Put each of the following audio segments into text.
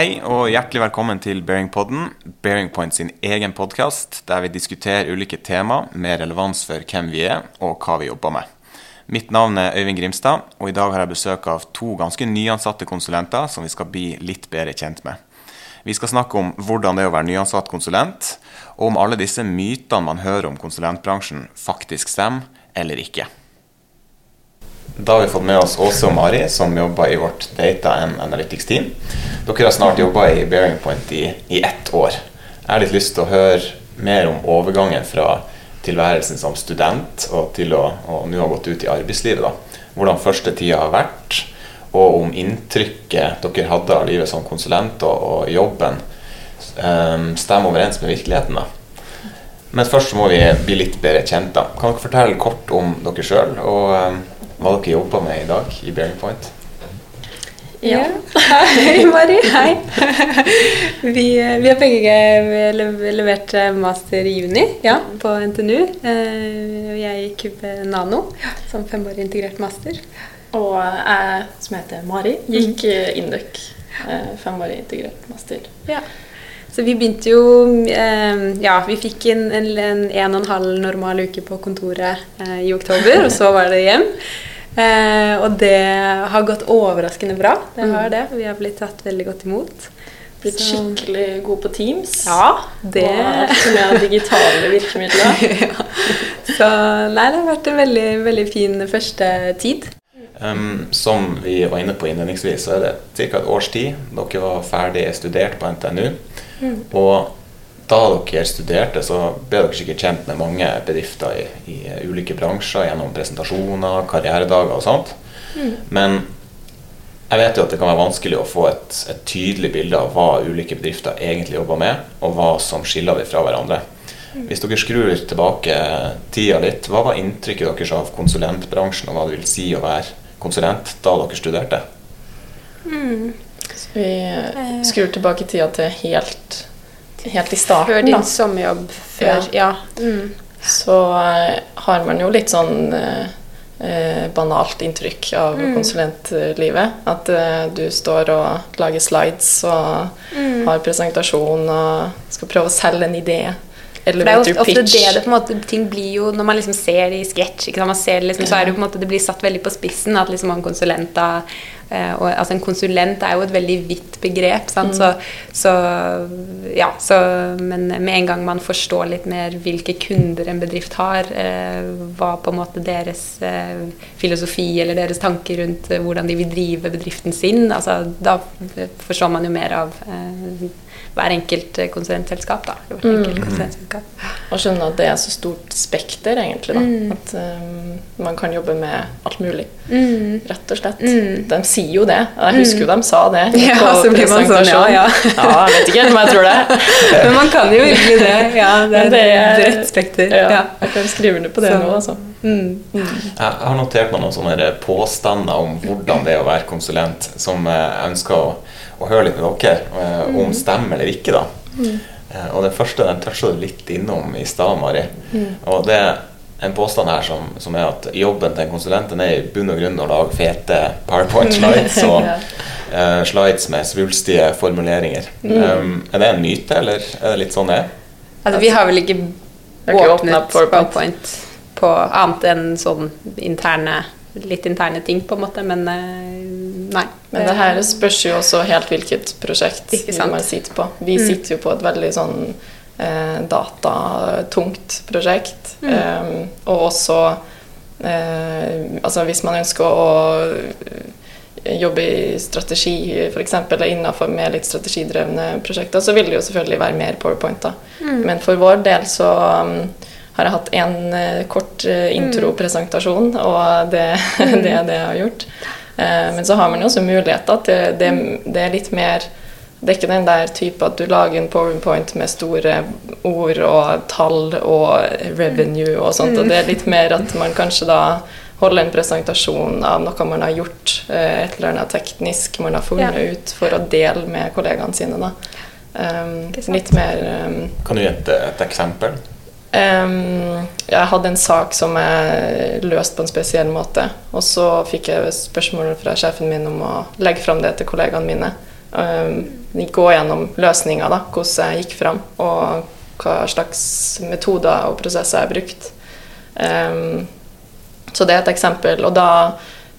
Hei og hjertelig velkommen til Bearingpodden, Bearing Point sin egen podkast, der vi diskuterer ulike tema med relevans for hvem vi er og hva vi jobber med. Mitt navn er Øyvind Grimstad, og i dag har jeg besøk av to ganske nyansatte konsulenter som vi skal bli litt bedre kjent med. Vi skal snakke om hvordan det er å være nyansatt konsulent, og om alle disse mytene man hører om konsulentbransjen, faktisk stemmer eller ikke. Da har vi fått med oss Åse og Mari, som jobber i vårt Data and Analytics-team. Dere har snart jobba i Bearing Point i, i ett år. Jeg har litt lyst til å høre mer om overgangen fra tilværelsen som student og til å nå ha gått ut i arbeidslivet. da. Hvordan første tida har vært, og om inntrykket dere hadde av livet som konsulent og, og jobben um, stemmer overens med virkeligheten. da. Men først må vi bli litt bedre kjent. da. Kan dere fortelle kort om dere sjøl? Hva dere jobber med i dag i Bearing Point. Ja. Hei, Mari. Hei. Vi, vi har begge levert master i juni ja, på NTNU. Eh, jeg gikk ved Nano som femårig integrert master. Og jeg som heter Mari, gikk mm. Induc femårig integrert master. Ja. Så vi begynte jo Ja, vi fikk en, en, en, en og en halv normal uke på kontoret eh, i oktober, og så var det hjem. Eh, og det har gått overraskende bra. Det har mm. det. Vi har blitt tatt veldig godt imot. Blitt så. skikkelig god på Teams. Ja, det Og som er digitale virkemidler. ja. Så nei, det har vært en veldig, veldig fin første tid. Um, som vi var inne på innledningsvis, så er det ca. et års tid. Dere var ferdig studert på NTNU. Mm. Og da dere studerte, så ble dere sikkert kjent med mange bedrifter i, i ulike bransjer gjennom presentasjoner, karrieredager og sånt. Mm. Men jeg vet jo at det kan være vanskelig å få et, et, tydelig bilde av hva ulike bedrifter egentlig jobber med, og hva som skiller dem fra hverandre. Mm. Hvis dere skrur tilbake tida litt, hva var inntrykket deres av konsulentbransjen, og hva det vil si å være konsulent da dere studerte? Mm. Så vi skrur tilbake tida til helt helt i starten. Før din sommerjobb. Før, ja. ja. Mm. Så uh, har man jo litt sånn eh, banalt inntrykk av mm. konsulentlivet. At eh, du står og lager slides og mm. har presentasjon og skal prøve å selge en idé. Eller det er ofte, ofte det det på en måte ting blir jo Når man liksom ser det i sketsj, liksom, så er det jo på en måte det blir satt veldig på spissen at liksom en konsulent da Eh, og, altså En konsulent er jo et veldig vidt begrep. Mm. Så, så, ja, så, men med en gang man forstår litt mer hvilke kunder en bedrift har, eh, hva på en måte deres eh, filosofi eller deres tanker rundt eh, hvordan de vil drive bedriften sin, altså, da forstår man jo mer av eh, hver enkelt eh, konsulentselskap. da. Mm. konsulentselskap. Og skjønne at det er så stort spekter, egentlig. da. Mm. At um, man kan jobbe med alt mulig. Mm. Rett og slett. Mm. De sier jo det. Jeg husker jo de sa det. Ja, så blir man sånn, ja, ja. ja, jeg vet ikke helt om jeg tror det. Men man kan jo virkelig det. Ja, det er, det er et bredt spekter. Ja, Jeg kan skrive under på det så. nå, altså. Mm. Mm. Jeg har notert meg noen sånne påstander om hvordan det er å være konsulent, som jeg ønsker å og høre litt med dere eh, om mm. stemmer eller ikke. da. Mm. Eh, og den første den toucha du litt innom i stad, Mari. Mm. Og det er en påstand her som, som, er at jobben til en konsulent er i bunn og grunn å lage fete powerpoint-slides og uh, slides med svulstige formuleringer. Mm. Um, er det en myte, eller er det litt sånn det er? Altså, vi har vel ikke åpnet PowerPoint på annet enn sånn interne litt interne ting, på en måte, men nei. Men det her spørs jo også helt hvilket prosjekt man sitter på. Vi mm. sitter jo på et veldig sånn eh, datatungt prosjekt. Mm. Um, og også eh, Altså hvis man ønsker å jobbe i strategi, f.eks. innenfor med litt strategidrevne prosjekter, så vil det jo selvfølgelig være mer powerpoint. da. Mm. Men for vår del så um, har jeg hatt én kort uh, intropresentasjon, og det, det er det jeg har gjort. Eh, men så har man jo også muligheter til det, det, er litt mer Det er ikke den der type at du lager en powerpoint med store ord og tall og revenue og sånt, og det er litt mer at man kanskje da holder en presentasjon av noe man har gjort, eh, et eller annet teknisk man har funnet ja. ut, for å dele med kollegaene sine. da. Um, litt mer um, Kan du gi et, et eksempel? Um, jeg hadde en sak som jeg løste på en spesiell måte. Og så fikk jeg spørsmål fra sjefen min om å legge fram det til kollegaene mine. Um, gå gjennom løsninger, da, hvordan jeg gikk fram, og hva slags metoder og prosesser jeg har brukt. Um, så det er et eksempel. Og da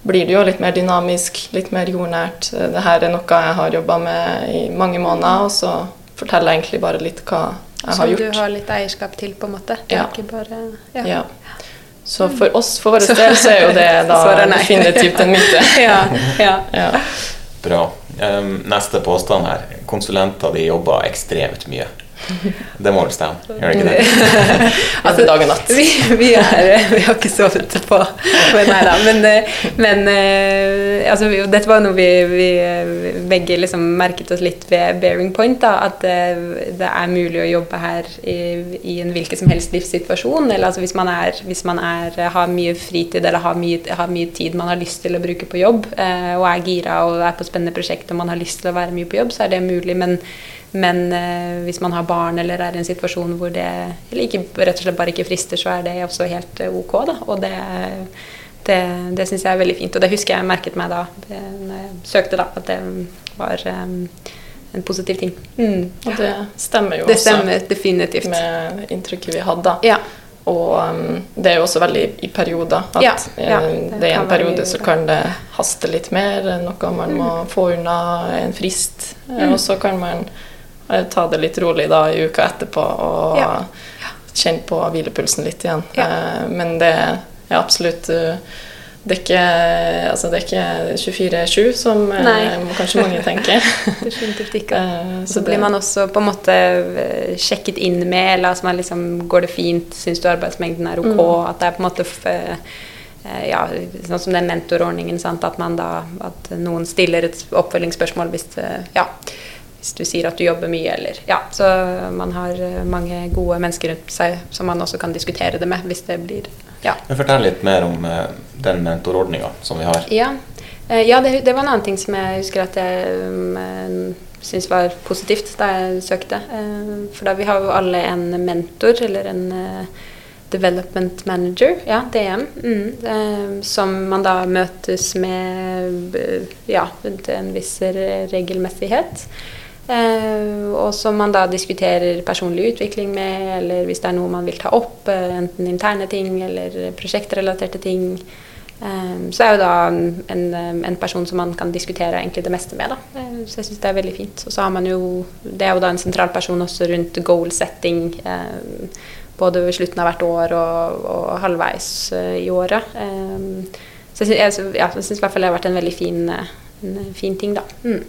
blir det jo litt mer dynamisk, litt mer jordnært. Dette er noe jeg har jobba med i mange måneder, og så forteller jeg egentlig bare litt hva jeg har gjort. Som du har litt eierskap til, på en måte? Ja. Bare, ja. ja. Så for oss, for vår del, så er jo det da definitivt en myte. ja. ja. Bra. Um, neste påstand her. Konsulenter de jobber ekstremt mye. Det måles deg stemme, gjør det ikke det? altså, dag og natt. Vi, vi, er, vi, har ikke sovet på men Nei da. Men, men eh, altså, dette var noe vi, vi begge liksom merket oss litt ved Bearing Point. Da, at det, er mulig å jobbe her i, i en hvilken som helst livssituasjon. Eller altså, hvis man, er, hvis man er, har mye fritid eller har mye, har mye, tid man har lyst til å bruke på jobb, eh, og er gira og er på spennende prosjekt og man har lyst til å være mye på jobb, så er det mulig. men men eh, hvis man har barn eller er i en situasjon hvor det ikke, rett og slett bare ikke frister, så er det også helt eh, ok. Da. Og det, det, det syns jeg er veldig fint. Og det husker jeg merket meg da når jeg søkte, da, at det var um, en positiv ting. Mm. Og det stemmer jo det stemmer også definitivt. med inntrykket vi hadde. Ja. Og um, det er jo også veldig i perioder. At ja, ja, det, eh, det er en periode så kan det haste litt mer, noe man må mm. få unna en frist. Mm. Og så kan man ta det litt rolig da i uka etterpå og ja. kjenne på hvilepulsen litt igjen. Ja. Eh, men det er absolutt eh, det er ikke, altså ikke 24-7, som eh, Nei. kanskje mange tenker. Definitivt ikke. så, blir man også på en måte sjekket inn med, eller altså liksom, går det fint, syns du arbeidsmengden er ok, mm. at det er på en måte ja, sånn som den mentorordningen, sant? at man da at noen stiller et oppfølgingsspørsmål hvis ja, hvis du sier at du jobber mye, eller Ja. Så man har eh, mange gode mennesker rundt seg som man også kan diskutere det med hvis det blir Ja. Fortell litt mer om uh, den mentorordninga som vi har. Ja, uh, ja det, det, var en annen ting som jeg husker at jeg um, syntes var positivt da jeg søkte. For da vi har jo alle en mentor, eller en Development Manager, ja, DM, mm, eh, som man da møtes med ja, en viss regelmessighet. Eh, og som man da diskuterer personlig utvikling med, eller hvis det er noe man vil ta opp, eh, enten interne ting eller prosjektrelaterte ting. Eh, så er jo da en, en, person som man kan diskutere egentlig det meste med. Da. Så jeg syns det er veldig fint. Og så har man jo Det er jo da en sentral person også rundt goal setting. Både ved slutten av hvert år og, og halvveis i året. Så jeg, syns ja, i hvert fall det har vært en veldig fin, en fin ting, da. Mm.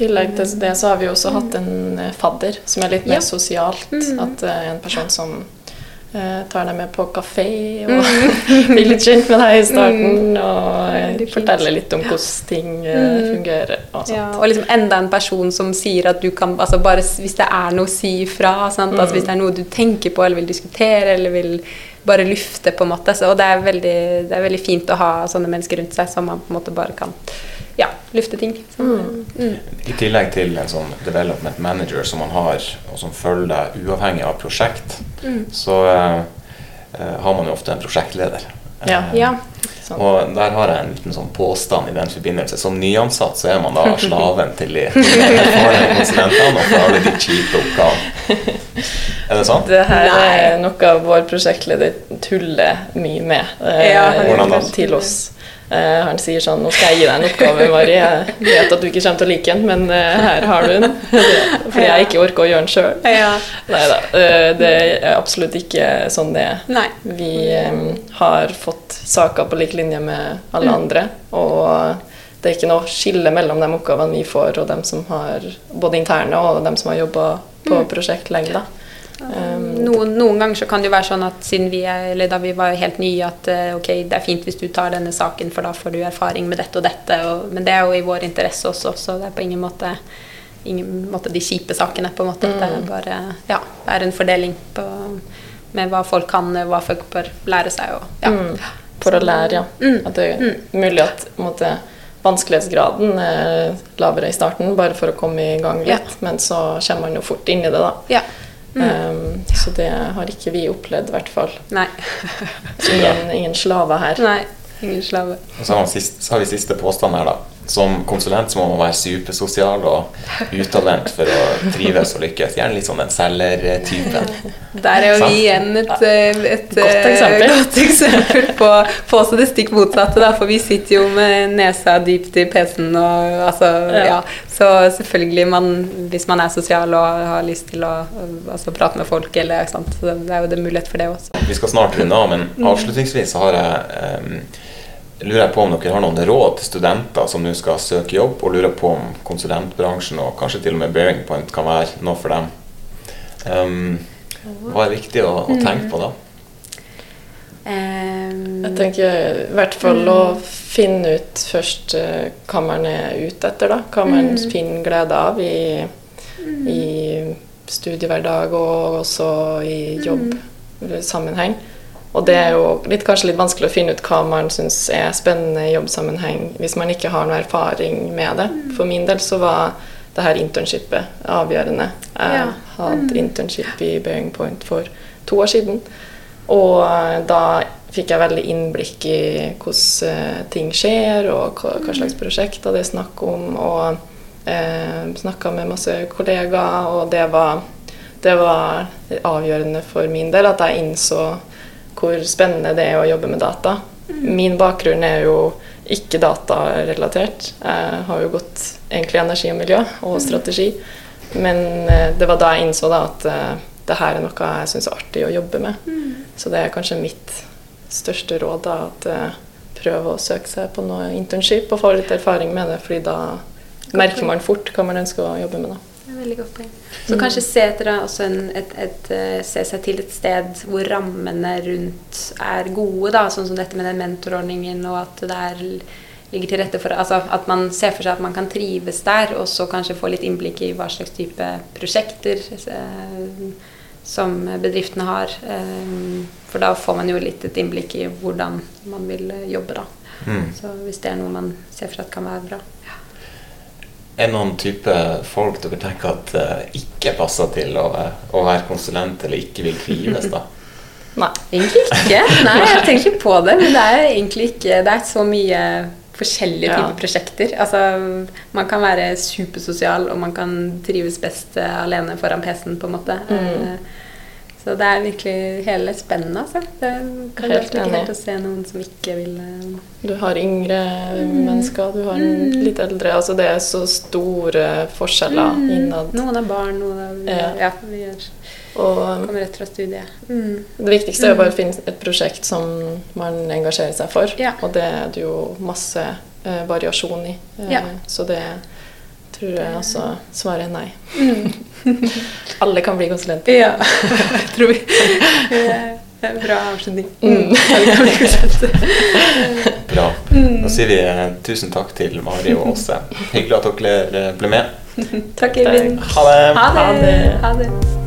Tillegg til det så har vi også hatt en eh, fadder som er litt mer ja. sosialt. Mm. At uh, en person som uh, tar deg med på kafé og mm. blir litt kjent med deg i starten. Mm. Og uh, forteller litt om hvordan ting uh, fungerer. Og, ja, og liksom enda en person som sier at du kan altså bare Hvis det er noe si ifra, sant? Altså, hvis det er noe du tenker på eller vil diskutere eller vil bare lufte, på en måte. Så, og det er, veldig, det er veldig fint å ha sånne mennesker rundt seg som man på en måte bare kan ja, lufte ting. Mm. Mm. I tillegg til en sånn development manager som man har, og som følger deg uavhengig av prosjekt, mm. så uh, har man jo ofte en prosjektleder. Ja. Uh, ja. Og der har jeg en liten sånn påstand i den forbindelse. Som nyansatt så er man da slaven til de konsulentene og får alle de kjipe oppgavene. Er det sant? Det her er noe vår prosjektleder tuller mye med uh, ja, til oss. Uh, han sier sånn 'Nå skal jeg gi deg en oppgave, Mari. Jeg vet at du ikke kommer til å like den, men uh, her har du den.' Fordi jeg ikke orker å gjøre den sjøl. Ja. Nei da. Uh, det er absolutt ikke sånn det er. Nei. Vi um, har fått saker på lik linje med alle mm. andre. Og det er ikke noe skille mellom de oppgavene vi får, og dem som har både interne og dem som har jobba på mm. prosjekt lenge. da. Noen, noen, ganger så kan det jo være sånn at siden vi er, eller da vi var helt nye, at uh, ok, det er fint hvis du tar denne saken, for da får du erfaring med dette og dette. Og, men det er jo i vår interesse også, så det er på ingen måte, ingen måte de kjipe sakene. på en måte. Mm. Det er bare ja, det er en fordeling på, med hva folk kan, hva folk bør lære seg. Og, ja. mm. For å lære, ja. Mm. At det er mm. mulig at måte, vanskelighetsgraden er lavere i starten, bare for å komme i gang litt, ja. men så kommer man jo fort inn i det, da. Ja. Mm. Um, så det har ikke vi opplevd, i hvert fall. Nei. ingen, ingen slaver her. Nei. Ingen slave. Og så har, sist, så har vi siste påstand her, da. Som konsulent så må man være supersosial og utadvendt for å trives og lykkes. Gjerne litt sånn den selgertypen. Der er jo vi igjen et, et, et godt eksempel, godt eksempel på, på, også det stikk motsatte. Da, for vi sitter jo med nesa dypt i PC-en og altså ja. ja. Så selvfølgelig, man, hvis man er sosial og har lyst til å altså, prate med folk, eller så det er jo det mulighet for det også. Vi skal snart runde av, men mm. avslutningsvis så har jeg um, lurer jeg på om dere har noen råd til studenter som nå skal søke jobb, og lurer på om konsulentbransjen og kanskje til og med Bearing Point kan være noe for dem. Um, hva er viktig å, å, tenke på da? Jeg tenker i hvert fall å finne ut først uh, hva man er ute etter. da, Hva man mm. finner glede av i, i studiehverdag og også i jobbsammenheng. Og det er jo litt, kanskje litt vanskelig å finne ut hva man syns er spennende i jobbsammenheng hvis man ikke har noe erfaring med det. For min del så var det her internshipet avgjørende. Jeg ja. hadde mm. internship i Bearing Point for to år siden. Og eh, da fikk jeg veldig innblikk i hvordan eh, ting skjer, og hva, hva slags prosjekter det er snakk om. Og eh, snakka med masse kollegaer, og det var, det var avgjørende for min del at jeg innså hvor spennende det er å jobbe med data. Min bakgrunn er jo ikke datarelatert. Jeg har jo gått egentlig energi og miljø og strategi. Men eh, det var da jeg innså da at uh, det her er noe jeg syns er artig å jobbe med. Så det er kanskje mitt største råd. da, at uh, Prøve å søke seg på noe internship og få litt erfaring med det. fordi da merker man fort hva man ønsker å jobbe med. da veldig godt poeng. Så mm. kanskje se, etter også en, et, et, eh, se seg til et sted hvor rammene rundt er gode, da, sånn som dette med den mentorordningen, og at det er, ligger til rette for altså At man ser for seg at man kan trives der, og så kanskje få litt innblikk i hva slags type prosjekter eh, som bedriftene har. Eh, for da får man jo litt et innblikk i hvordan man vil jobbe, da. Mm. Så hvis det er noe man ser for at kan være bra. Ja er noen type folk dere tenker at uh, ikke passer til å, å, være konsulent, eller ikke vil trives, da? Nei, egentlig ikke. Nei, jeg tenker ikke på det. Men det er egentlig ikke Det er så mye forskjellige typer ja. prosjekter. Altså, man kan være supersosial, og man kan trives best uh, alene foran PC-en, på en måte. Mm. Så det er virkelig hele spennet, altså. Det kan helt ikke helt å se noen som ikke vil uh... Du har yngre mm. mennesker, du har mm. litt eldre. Altså det er så store forskjeller mm. innad. Noen er barn, noen er Ja, ja vi gjør og, kommer rett fra studiet. Mm. Det viktigste er å bare finne et prosjekt som man engasjerer seg for. Ja. Og det er det jo masse eh, variasjon i. Eh, ja. Så det tror jeg også svaret er nei. Mm. Alle kan bli konsulenter. Ja, tror vi. Det er en bra avslutning. Mm. bra. Da sier vi eh, tusen takk til Mari og Åse. Hyggelig at dere ble med. Takk, Eivind. Ha det. Ha det. Ha det.